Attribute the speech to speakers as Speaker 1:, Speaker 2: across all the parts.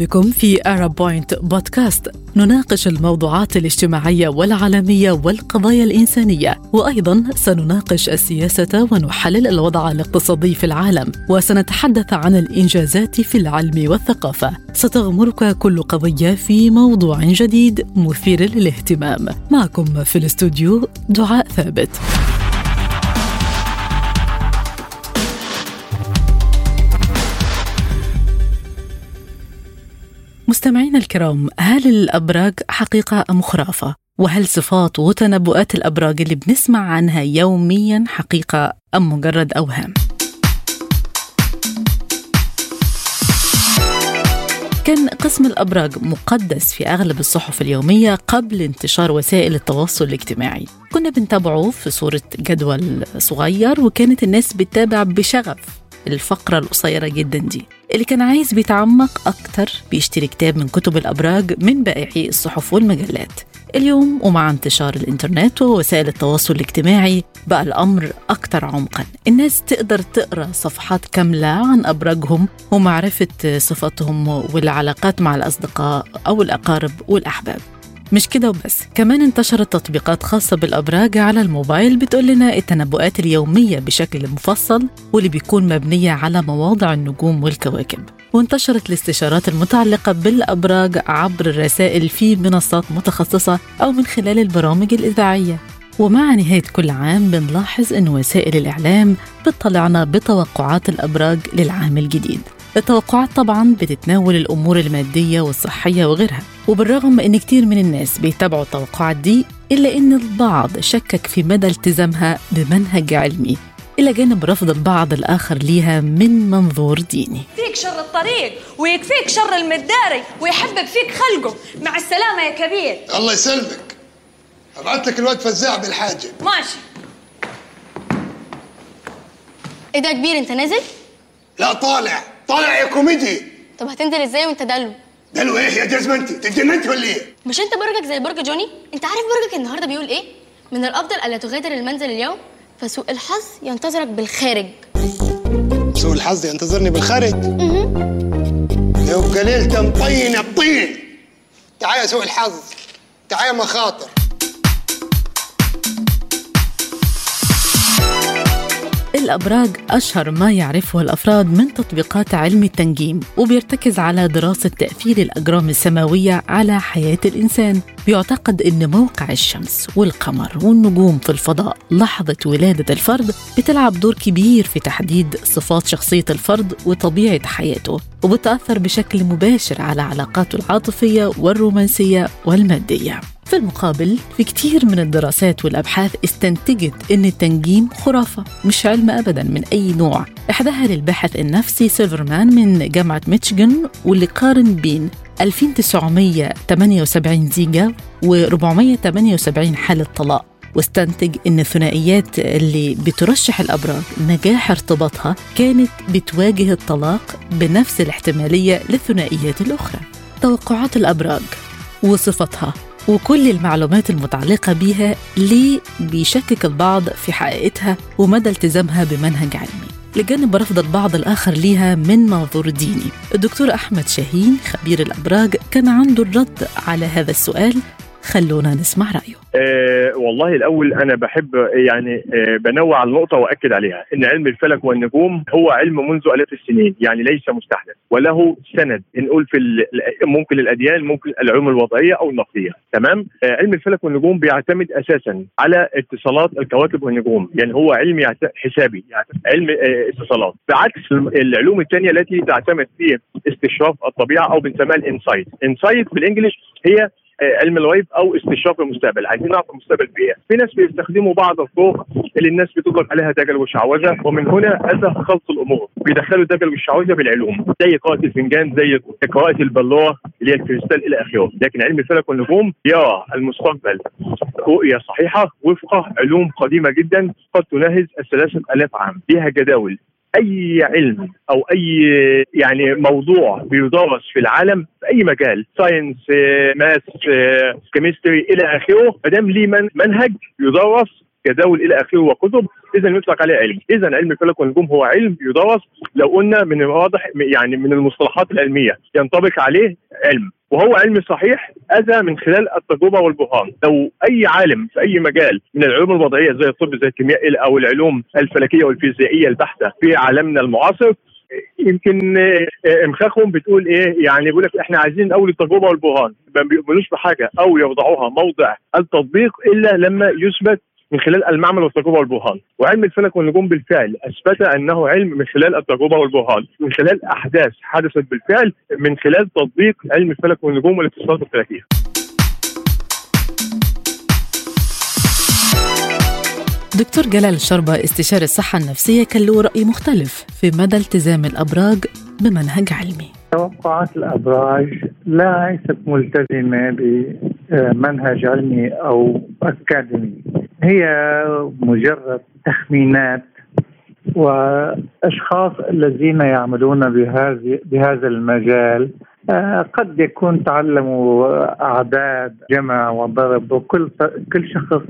Speaker 1: بكم في أرب بوينت بودكاست نناقش الموضوعات الاجتماعية والعالمية والقضايا الإنسانية وأيضا سنناقش السياسة ونحلل الوضع الاقتصادي في العالم وسنتحدث عن الإنجازات في العلم والثقافة. ستغمرك كل قضية في موضوع جديد مثير للاهتمام. معكم في الاستوديو دعاء ثابت. مستمعينا الكرام هل الأبراج حقيقة أم خرافة؟ وهل صفات وتنبؤات الأبراج اللي بنسمع عنها يوميا حقيقة أم مجرد أوهام؟ كان قسم الأبراج مقدس في أغلب الصحف اليومية قبل انتشار وسائل التواصل الاجتماعي كنا بنتابعه في صورة جدول صغير وكانت الناس بتتابع بشغف الفقرة القصيرة جدا دي اللي كان عايز بيتعمق أكتر بيشتري كتاب من كتب الأبراج من بائعي الصحف والمجلات. اليوم ومع انتشار الإنترنت ووسائل التواصل الاجتماعي بقى الأمر أكتر عمقا. الناس تقدر تقرأ صفحات كاملة عن أبراجهم ومعرفة صفاتهم والعلاقات مع الأصدقاء أو الأقارب والأحباب. مش كده وبس. كمان انتشرت تطبيقات خاصة بالأبراج على الموبايل بتقول لنا التنبؤات اليومية بشكل مفصل واللي بيكون مبنية على مواضع النجوم والكواكب. وانتشرت الاستشارات المتعلقة بالأبراج عبر الرسائل في منصات متخصصة أو من خلال البرامج الإذاعية. ومع نهاية كل عام بنلاحظ أن وسائل الإعلام بتطلعنا بتوقعات الأبراج للعام الجديد. التوقعات طبعا بتتناول الأمور المادية والصحية وغيرها وبالرغم أن كتير من الناس بيتابعوا التوقعات دي إلا أن البعض شكك في مدى التزامها بمنهج علمي إلى جانب رفض البعض الآخر ليها من منظور ديني.
Speaker 2: فيك شر الطريق ويكفيك شر المداري ويحبب فيك خلقه. مع السلامة يا كبير.
Speaker 3: الله يسلمك. ابعت لك الواد فزاع بالحاجة.
Speaker 2: ماشي.
Speaker 4: إيه ده كبير أنت نازل؟
Speaker 3: لا طالع. طالع يا كوميدي.
Speaker 4: طب هتنزل إزاي وانت دلو؟
Speaker 3: دلو إيه؟ يا جزمة انت. تتجننت ولا إيه؟
Speaker 4: مش انت برجك زي برج جوني؟ انت عارف برجك النهارده بيقول إيه؟ من الأفضل ألا تغادر المنزل اليوم فسوء الحظ ينتظرك بالخارج.
Speaker 3: سوء الحظ ينتظرني بالخارج؟ يبقى ليلة مطينة بطين تعال يا سوء الحظ. تعال يا مخاطر.
Speaker 1: الأبراج أشهر ما يعرفه الأفراد من تطبيقات علم التنجيم وبيرتكز على دراسة تأثير الأجرام السماوية على حياة الإنسان. بيعتقد أن موقع الشمس والقمر والنجوم في الفضاء لحظة ولادة الفرد بتلعب دور كبير في تحديد صفات شخصية الفرد وطبيعة حياته وبتأثر بشكل مباشر على علاقاته العاطفية والرومانسية والمادية. في المقابل في كتير من الدراسات والأبحاث استنتجت أن التنجيم خرافة مش علم أبدا من أي نوع إحداها للباحث النفسي سيلفرمان من جامعة ميتشيغان واللي قارن بين 2978 زيجة و478 حالة طلاق واستنتج إن الثنائيات اللي بترشح الأبراج نجاح ارتباطها كانت بتواجه الطلاق بنفس الاحتمالية للثنائيات الأخرى. توقعات الأبراج وصفتها وكل المعلومات المتعلقة بيها ليه بيشكك البعض في حقيقتها ومدى التزامها بمنهج علمي لجانب رفض البعض الآخر ليها من منظور ديني. الدكتور أحمد شاهين خبير الأبراج كان عنده الرد على هذا السؤال خلونا نسمع رأيه.
Speaker 5: أه والله الأول أنا بحب يعني أه بنوع على النقطة وأكد عليها. إن علم الفلك والنجوم هو علم منذ آلاف السنين يعني ليس مستحدث. وله سند نقول في ممكن الأديان ممكن العلوم الوضعية أو النقدية. تمام؟ أه علم الفلك والنجوم بيعتمد أساسا على اتصالات الكواكب والنجوم. يعني هو علم حسابي يعني علم اتصالات. بعكس العلوم الثانية التي تعتمد في استشراف الطبيعة أو بنسميها ال insight. insight بال English هي علم الغيب أو استشراف المستقبل. عايزين نعرف المستقبل في إيه. في ناس بيستخدموا بعض الطرق اللي الناس بتطلق عليها دجل وشعوذة ومن هنا اتى خلط الأمور. بيدخلوا الدجل والشعوذه بالعلوم زي قراءة الفنجان زي قراءة البلوره اللي هي الكريستال إلى آخره. لكن علم الفلك والنجوم يرى المستقبل رؤية صحيحة وفق علوم قديمة جدا قد تناهز الثلاثه آلاف عام. ليها جداول. أي علم أو أي يعني موضوع بيدرس في العالم في أي مجال science math chemistry إلى آخره ما دام ليه من منهج يدرس جداول إلى آخره وكتب اذا يطلق عليه علم. اذا علم الفلك والنجوم هو علم يدرس لو قلنا من الواضح يعني من المصطلحات العلمية ينطبق عليه علم. وهو علم صحيح اتى من خلال التجربة والبرهان لو أي عالم في أي مجال من العلوم الوضعية زي الطب زي الكيمياء أو العلوم الفلكية والفيزيائية البحتة في عالمنا المعاصر يمكن امخاخهم بتقول إيه يعني بيقول لك إحنا عايزين أول التجربة والبرهان ما بيؤمنوش بحاجة أو يوضعوها موضع التطبيق إلا لما يثبت من خلال المعمل والتجربة والبرهان، وعلم الفلك والنجوم بالفعل أثبت أنه علم من خلال التجربة والبرهان، من خلال أحداث حدثت بالفعل من خلال تطبيق علم الفلك والنجوم والاتصالات الفلكية.
Speaker 1: دكتور جلال الشربة استشاري الصحة النفسية كان له رأي مختلف في مدى التزام الأبراج بمنهج علمي.
Speaker 6: توقعات الأبراج ليست ملتزمة بمنهج علمي أو أكاديمي. هي مجرد تخمينات وأشخاص الذين يعملون بهذه بهذا المجال آه، قد يكون تعلموا أعداد جمع وضرب وكل كل شخص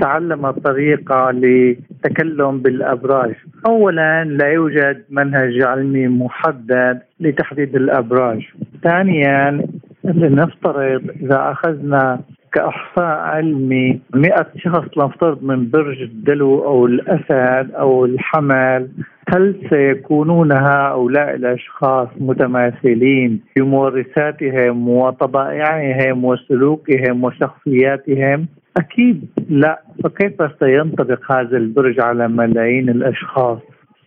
Speaker 6: تعلم طريقة للتكلم بالأبراج. اولا لا يوجد منهج علمي محدد لتحديد الأبراج. ثانيا لنفترض إذا أخذنا كإحصاء علمي 100 شخص لنفترض من برج الدلو أو الأسد أو الحمل هل سيكونون هؤلاء الأشخاص متماثلين في مورثاتهم وطبائعهم وسلوكهم وشخصياتهم؟ أكيد لا فكيف سينطبق هذا البرج على ملايين الأشخاص؟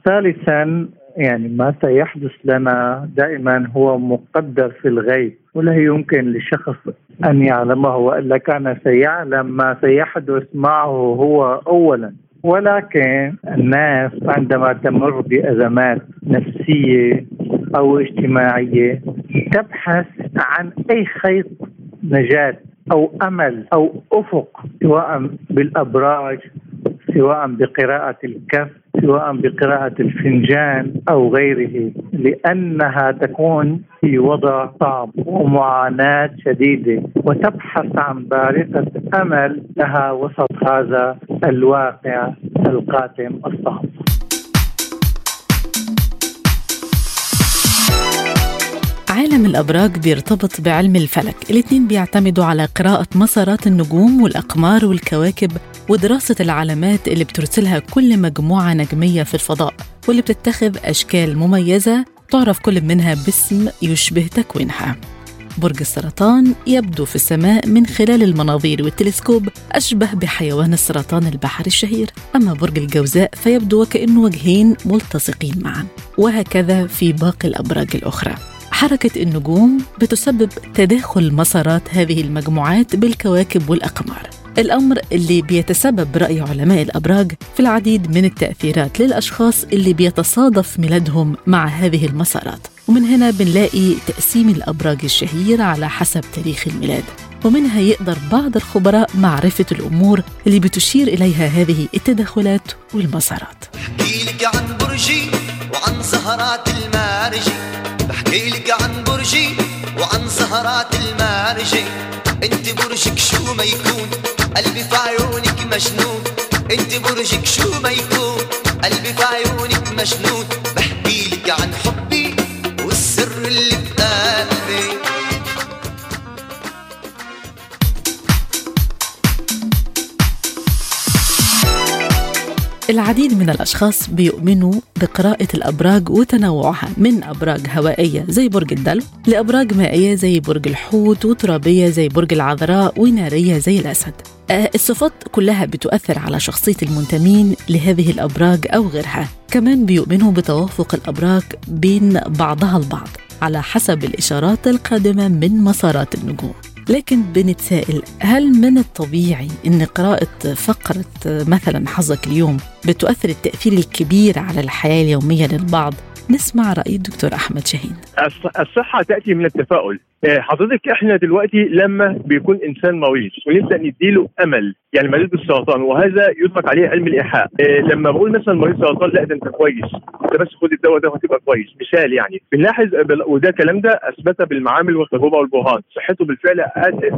Speaker 6: ثالثا يعني ما سيحدث لنا دائما هو مقدر في الغيب ولا يمكن لشخص أن يعلمه وإلا كان سيعلم ما سيحدث معه هو اولا. ولكن الناس عندما تمر بأزمات نفسية أو اجتماعية تبحث عن أي خيط نجاة أو أمل أو أفق سواء بالأبراج سواء بقراءة الكف سواء بقراءة الفنجان أو غيره لأنها تكون في وضع صعب ومعاناة شديدة وتبحث عن بارقة أمل لها وسط هذا الواقع القاتم الصعب.
Speaker 1: عالم الأبراج بيرتبط بعلم الفلك. الاثنين بيعتمدوا على قراءة مسارات النجوم والأقمار والكواكب ودراسة العلامات اللي بترسلها كل مجموعة نجمية في الفضاء واللي بتتخذ أشكال مميزة تعرف كل منها باسم يشبه تكوينها. برج السرطان يبدو في السماء من خلال المناظير والتلسكوب أشبه بحيوان السرطان البحري الشهير. أما برج الجوزاء فيبدو وكأنه وجهين ملتصقين معا وهكذا في باقي الأبراج الأخرى. حركة النجوم بتسبب تداخل مسارات هذه المجموعات بالكواكب والأقمار. الأمر اللي بيتسبب برأي علماء الأبراج في العديد من التأثيرات للأشخاص اللي بيتصادف ميلادهم مع هذه المسارات. ومن هنا بنلاقي تقسيم الأبراج الشهير على حسب تاريخ الميلاد. ومنها يقدر بعض الخبراء معرفة الأمور اللي بتشير إليها هذه التدخلات والمسارات.
Speaker 7: بحكي لك عن برجي وعن زهرات المارجي لك عن برجي وعن زهرات المارجي. انت برجك شو ما يكون قلبي في عيونك مجنون. انت برجك شو ما يكون قلبي في عيونك مجنون.
Speaker 1: العديد من الأشخاص بيؤمنوا بقراءة الأبراج وتنوعها من أبراج هوائية زي برج الدلو لأبراج مائية زي برج الحوت وترابية زي برج العذراء ونارية زي الأسد. آه، الصفات كلها بتؤثر على شخصية المنتمين لهذه الأبراج أو غيرها. كمان بيؤمنوا بتوافق الأبراج بين بعضها البعض على حسب الإشارات القادمة من مسارات النجوم. لكن بنتسائل هل من الطبيعي إن قراءة فقرة مثلا حظك اليوم بتؤثر التأثير الكبير على الحياة اليومية للبعض؟ نسمع رأي الدكتور أحمد شاهين.
Speaker 5: الص- الصحة تأتي من التفاؤل. آه، حضرتك إحنا دلوقتي لما بيكون إنسان مريض ونبدا نديله أمل يعني مريض بالسرطان وهذا يطلق عليه علم الإيحاء. آه، لما بقول مثلا مريض سرطان لا ده أنت كويس. أنت بس خد الدواء ده وهتبقى كويس. مثال يعني. بنلاحظ وده الكلام ده أثبت بالمعامل والتجربة والبرهان. صحته بالفعل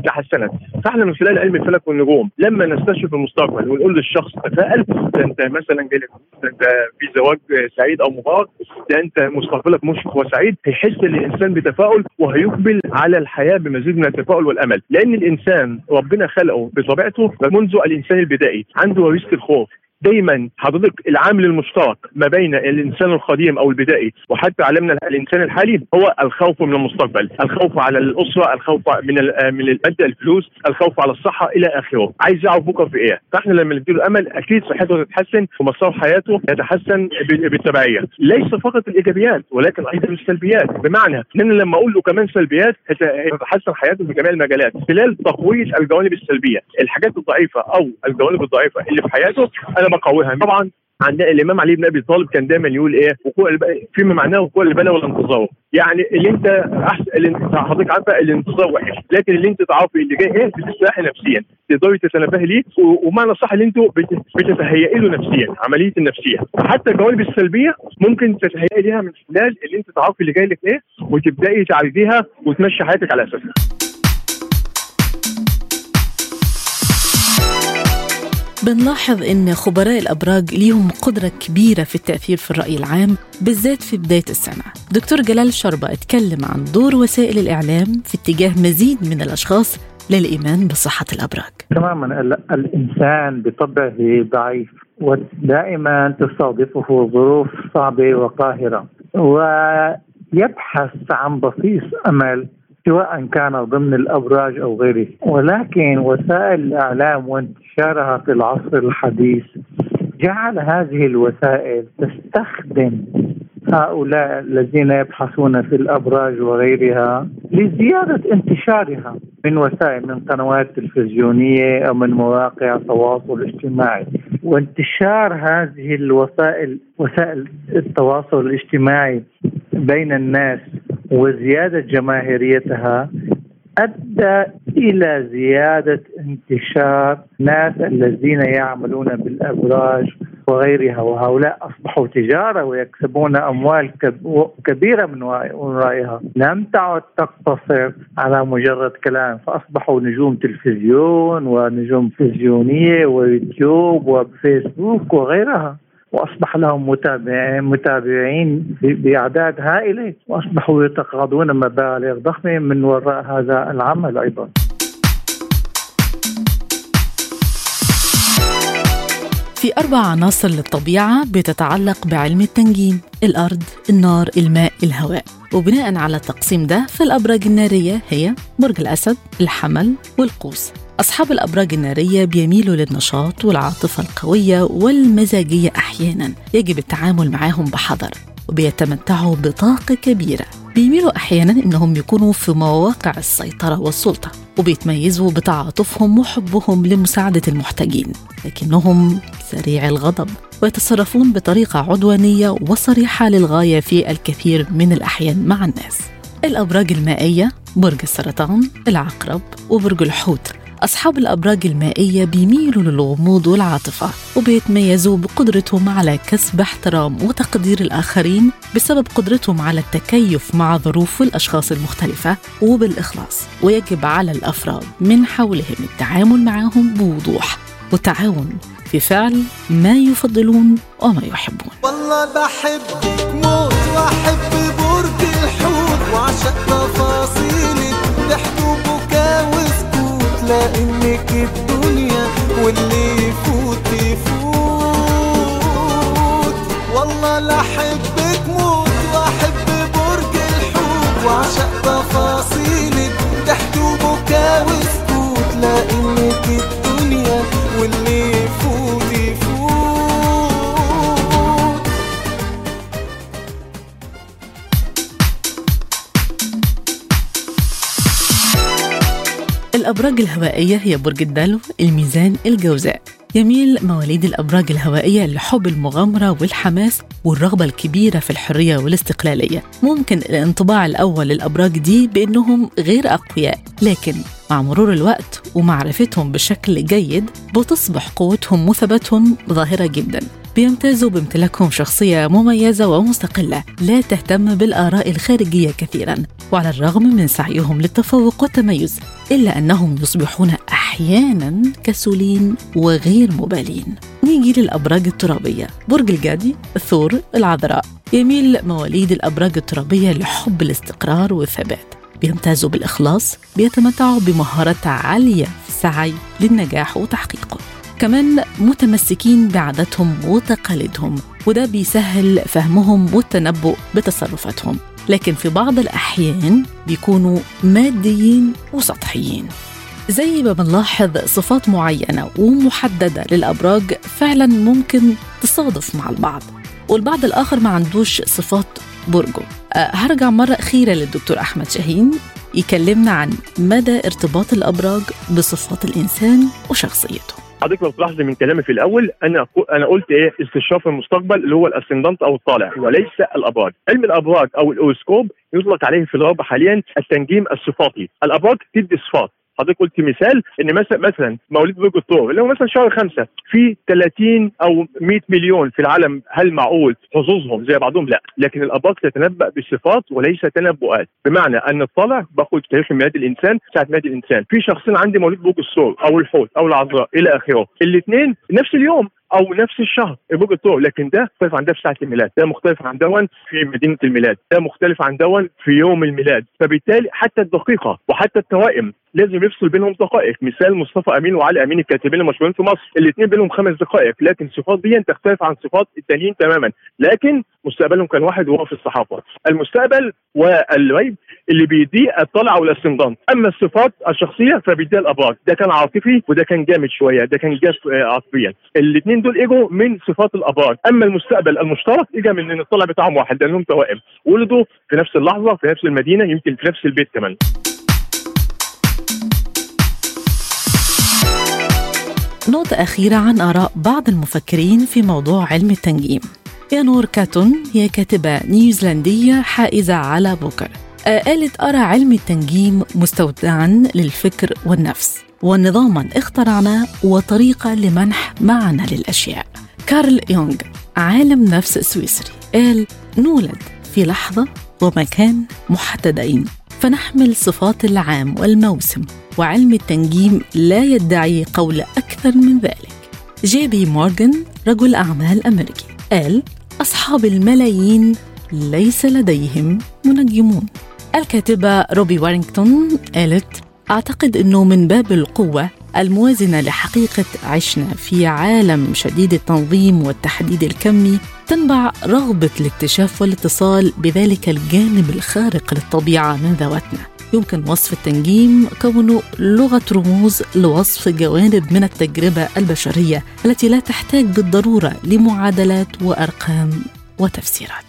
Speaker 5: تحسنت فإحنا من خلال علم الفلك والنجوم لما نستشف المستقبل ونقول للشخص تفائل ده أنت مثلا جالك ده انت في زواج آه، سعيد أو مبارك ده انت مستقبلك مشرق وسعيد هيحس الإنسان بتفاؤل وهيقبل على الحياة بمزيد من التفاؤل والأمل. لأن الإنسان ربنا خلقه بطبيعته منذ الإنسان البدائي عنده وريثه الخوف. دايما حضرتك العامل المشترك ما بين الإنسان القديم أو البدائي. وحتى عالمنا الإنسان الحالي هو الخوف من المستقبل، الخوف على الأسرة، الخوف من من المادة الفلوس، الخوف على الصحة إلى آخره، عايز يعرف بكرة في إيه، فإحنا لما نديله أمل أكيد صحته تتحسن ومسار حياته يتحسن بالتبعيه، ليس فقط الإيجابيات ولكن أيضا السلبيات، بمعنى إن أنا لما أقول له كمان سلبيات هت- هتتحسن حياته في جميع المجالات، خلال تقويه الجوانب السلبية، الحاجات الضعيفة أو الجوانب الضعيفة اللي في حياته أنا بقويها، طبعا عندنا الإمام علي بن أبي طالب كان دايما يقول إيه وقوع فيما معناه وقوع البلاء والانتظار. يعني اللي أنت احسن اللي حضرتك عارفة الانتظار وحش لكن اللي أنت تعرفي اللي جاي إيه بتستريحي نفسيا تقدري تتنبهي ليه؟ ومعنى صح اللي أنتوا بت- بتتهيئي له نفسيا عملية النفسية. حتى الجوانب السلبية ممكن تتهيئي ليها من خلال اللي أنت تعرفي اللي جاي لك إيه وتبدأي تعالجيها وتمشي حياتك على أساسها.
Speaker 1: بنلاحظ إن خبراء الأبراج ليهم قدرة كبيرة في التأثير في الرأي العام بالذات في بداية السنة. دكتور جلال شربة اتكلم عن دور وسائل الإعلام في اتجاه مزيد من الأشخاص للإيمان بصحة الأبراج.
Speaker 6: تماما ال- الإنسان بطبعه ضعيف ودائما تستضيفه ظروف صعبة وقاهرة ويبحث عن بصيص أمل سواء كان ضمن الأبراج أو غيره ولكن وسائل الإعلام وانتشارها في العصر الحديث. جعل هذه الوسائل تستخدم هؤلاء الذين يبحثون في الأبراج وغيرها لزيادة انتشارها من وسائل من قنوات تلفزيونية أو من مواقع التواصل الاجتماعي. وانتشار هذه الوسائل وسائل التواصل الاجتماعي بين الناس وزيادة جماهيريتها أدى إلى زيادة انتشار ناس الذين يعملون بالابراج وغيرها وهؤلاء أصبحوا تجارة ويكسبون أموال كب- كبيرة من ورائها لم تعد تقتصر على مجرد كلام فأصبحوا نجوم تلفزيون ونجوم تلفزيونيه ويوتيوب وفيسبوك وغيرها. وأصبح لهم متابعين متابعين بأعداد هائلة. وأصبحوا يتقاضون مبالغ ضخمة من وراء هذا العمل أيضا.
Speaker 1: في أربع عناصر للطبيعة بتتعلق بعلم التنجيم الأرض، النار، الماء، الهواء. وبناء على التقسيم ده فالأبراج النارية هي برج الأسد، الحمل والقوس. أصحاب الأبراج النارية بيميلوا للنشاط والعاطفة القوية والمزاجية أحيانا. يجب التعامل معاهم بحذر وبيتمتعوا بطاقة كبيرة. بيميلوا أحيانا إنهم يكونوا في مواقع السيطرة والسلطة وبيتميزوا بتعاطفهم وحبهم لمساعدة المحتاجين لكنهم سريع الغضب ويتصرفون بطريقة عدوانية وصريحة للغاية في الكثير من الأحيان مع الناس. الأبراج المائية برج السرطان العقرب وبرج الحوت. أصحاب الأبراج المائية بيميلوا للغموض والعاطفة وبيتميزوا بقدرتهم على كسب احترام وتقدير الآخرين بسبب قدرتهم على التكيف مع ظروف الأشخاص المختلفة وبالإخلاص ويجب على الأفراد من حولهم التعامل معهم بوضوح والتعاون في فعل ما يفضلون وما يحبون.
Speaker 8: والله بحبك موت وأحب
Speaker 1: الأبراج الهوائية هي برج الدلو، الميزان، الجوزاء. يميل مواليد الأبراج الهوائية لحب المغامرة والحماس والرغبة الكبيرة في الحرية والاستقلالية. ممكن الانطباع الأول للأبراج دي بأنهم غير أقوياء لكن مع مرور الوقت ومعرفتهم بشكل جيد بتصبح قوتهم وثباتهم ظاهرة جدا. بيمتازوا بامتلاكهم شخصية مميزة ومستقلة لا تهتم بالآراء الخارجية كثيرا وعلى الرغم من سعيهم للتفوق والتميز إلا أنهم يصبحون أحيانا كسولين وغير مبالين. نيجي للأبراج الترابية؟ برج الجدي الثور العذراء. يميل مواليد الأبراج الترابية لحب الاستقرار والثبات. بيمتازوا بالإخلاص بيتمتعوا بمهارات عالية في السعي للنجاح وتحقيقه. كمان متمسكين بعاداتهم وتقاليدهم وده بيسهل فهمهم والتنبؤ بتصرفاتهم. لكن في بعض الأحيان بيكونوا ماديين وسطحيين. زي ما بنلاحظ صفات معينة ومحددة للأبراج فعلا ممكن تصادف مع البعض. والبعض الآخر ما عندوش صفات برجه أه هرجع مرة أخيرة للدكتور أحمد شاهين يكلمنا عن مدى ارتباط الأبراج بصفات الإنسان وشخصيته.
Speaker 5: حضرتك لو تلاحظي من كلامي في الأول أنا أنا قلت إيه؟ استشراف المستقبل اللي هو الأسندنت أو الطالع وليس الأبراج. علم الأبراج أو الأوسكوب يطلق عليه في الغرب حاليا التنجيم الصفاتي. الأبراج تدي صفات. حضرتك قلت مثال إن مثلا مثلا مواليد برج الثور اللي هو مثلا شهر خمسة في 30 أو 100 مليون في العالم هل معقول حظوظهم زي بعضهم؟ لا، لكن الابراج تتنبا بصفات وليس تنبؤات، بمعنى أن الطالع باخد تاريخ ميلاد الإنسان ساعة ميلاد الإنسان، في شخصين عندي مواليد برج الثور أو الحوت أو العذراء إلى آخره، الاثنين نفس اليوم. أو نفس الشهر. برج الثور لكن ده مختلف عن ده في ساعة الميلاد. ده مختلف عن دون في مدينة الميلاد. ده مختلف عن دون في يوم الميلاد. فبالتالي حتى الدقيقة وحتى التوائم لازم يفصل بينهم دقائق. مثال مصطفى أمين وعلي أمين الكاتبين المشهورين في مصر. الاثنين بينهم خمس دقائق. لكن الصفات دي تختلف عن صفات التانيين تماما. لكن مستقبلهم كان واحد وهو في الصحافة. المستقبل والغيب اللي بيديه الطلعة والاستنضام أما الصفات الشخصية فبيديها الأبراج. ده كان عاطفي وده كان جامد شوية. ده كان جاف عاطفيا. الاثنين دول اجوا من صفات الابراج أما المستقبل المشترك اجى من إن الطلع بتاعهم واحد لأنهم توائم. ولدوا في نفس اللحظة في نفس المدينة يمكن في نفس البيت كمان.
Speaker 1: نقطة أخيرة عن آراء بعض المفكرين في موضوع علم التنجيم إليانور كاتون هي كاتبة نيوزيلندية حائزة على بوكر قالت أرى علم التنجيم مستودعا للفكر والنفس. ونظاما اخترعناه وطريقة لمنح معنى للأشياء. كارل يونغ عالم نفس سويسري. قال نولد في لحظة ومكان محددين. فنحمل صفات العام والموسم وعلم التنجيم لا يدعي قول أكثر من ذلك. جي بي مورغان رجل أعمال أمريكي. قال أصحاب الملايين ليس لديهم منجمون. الكاتبة روبي وارينغتون قالت أعتقد أنه من باب القوة الموازنة لحقيقة عشنا في عالم شديد التنظيم والتحديد الكمي تنبع رغبة الاكتشاف والاتصال بذلك الجانب الخارق للطبيعة من ذواتنا. يمكن وصف التنجيم كونه لغة رموز لوصف جوانب من التجربة البشرية التي لا تحتاج بالضرورة لمعادلات وأرقام وتفسيرات.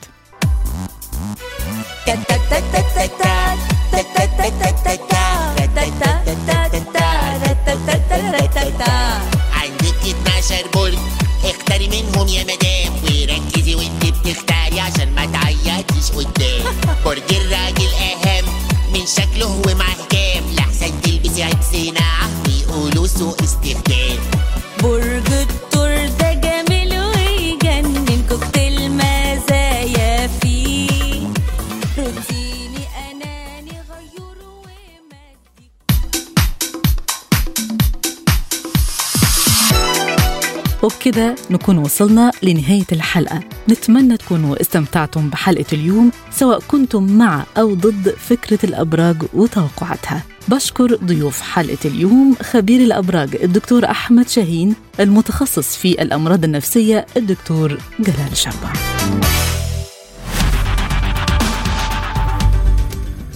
Speaker 1: وبكده نكون وصلنا لنهاية الحلقة. نتمنى تكونوا استمتعتم بحلقة اليوم سواء كنتم مع أو ضد فكرة الأبراج وتوقعاتها. بشكر ضيوف حلقة اليوم خبير الأبراج الدكتور أحمد شاهين المتخصص في الأمراض النفسية الدكتور جلال شربة.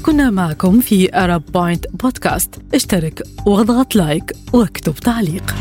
Speaker 1: كنا معكم في أرب بوينت بودكاست اشترك واضغط like واكتب تعليق.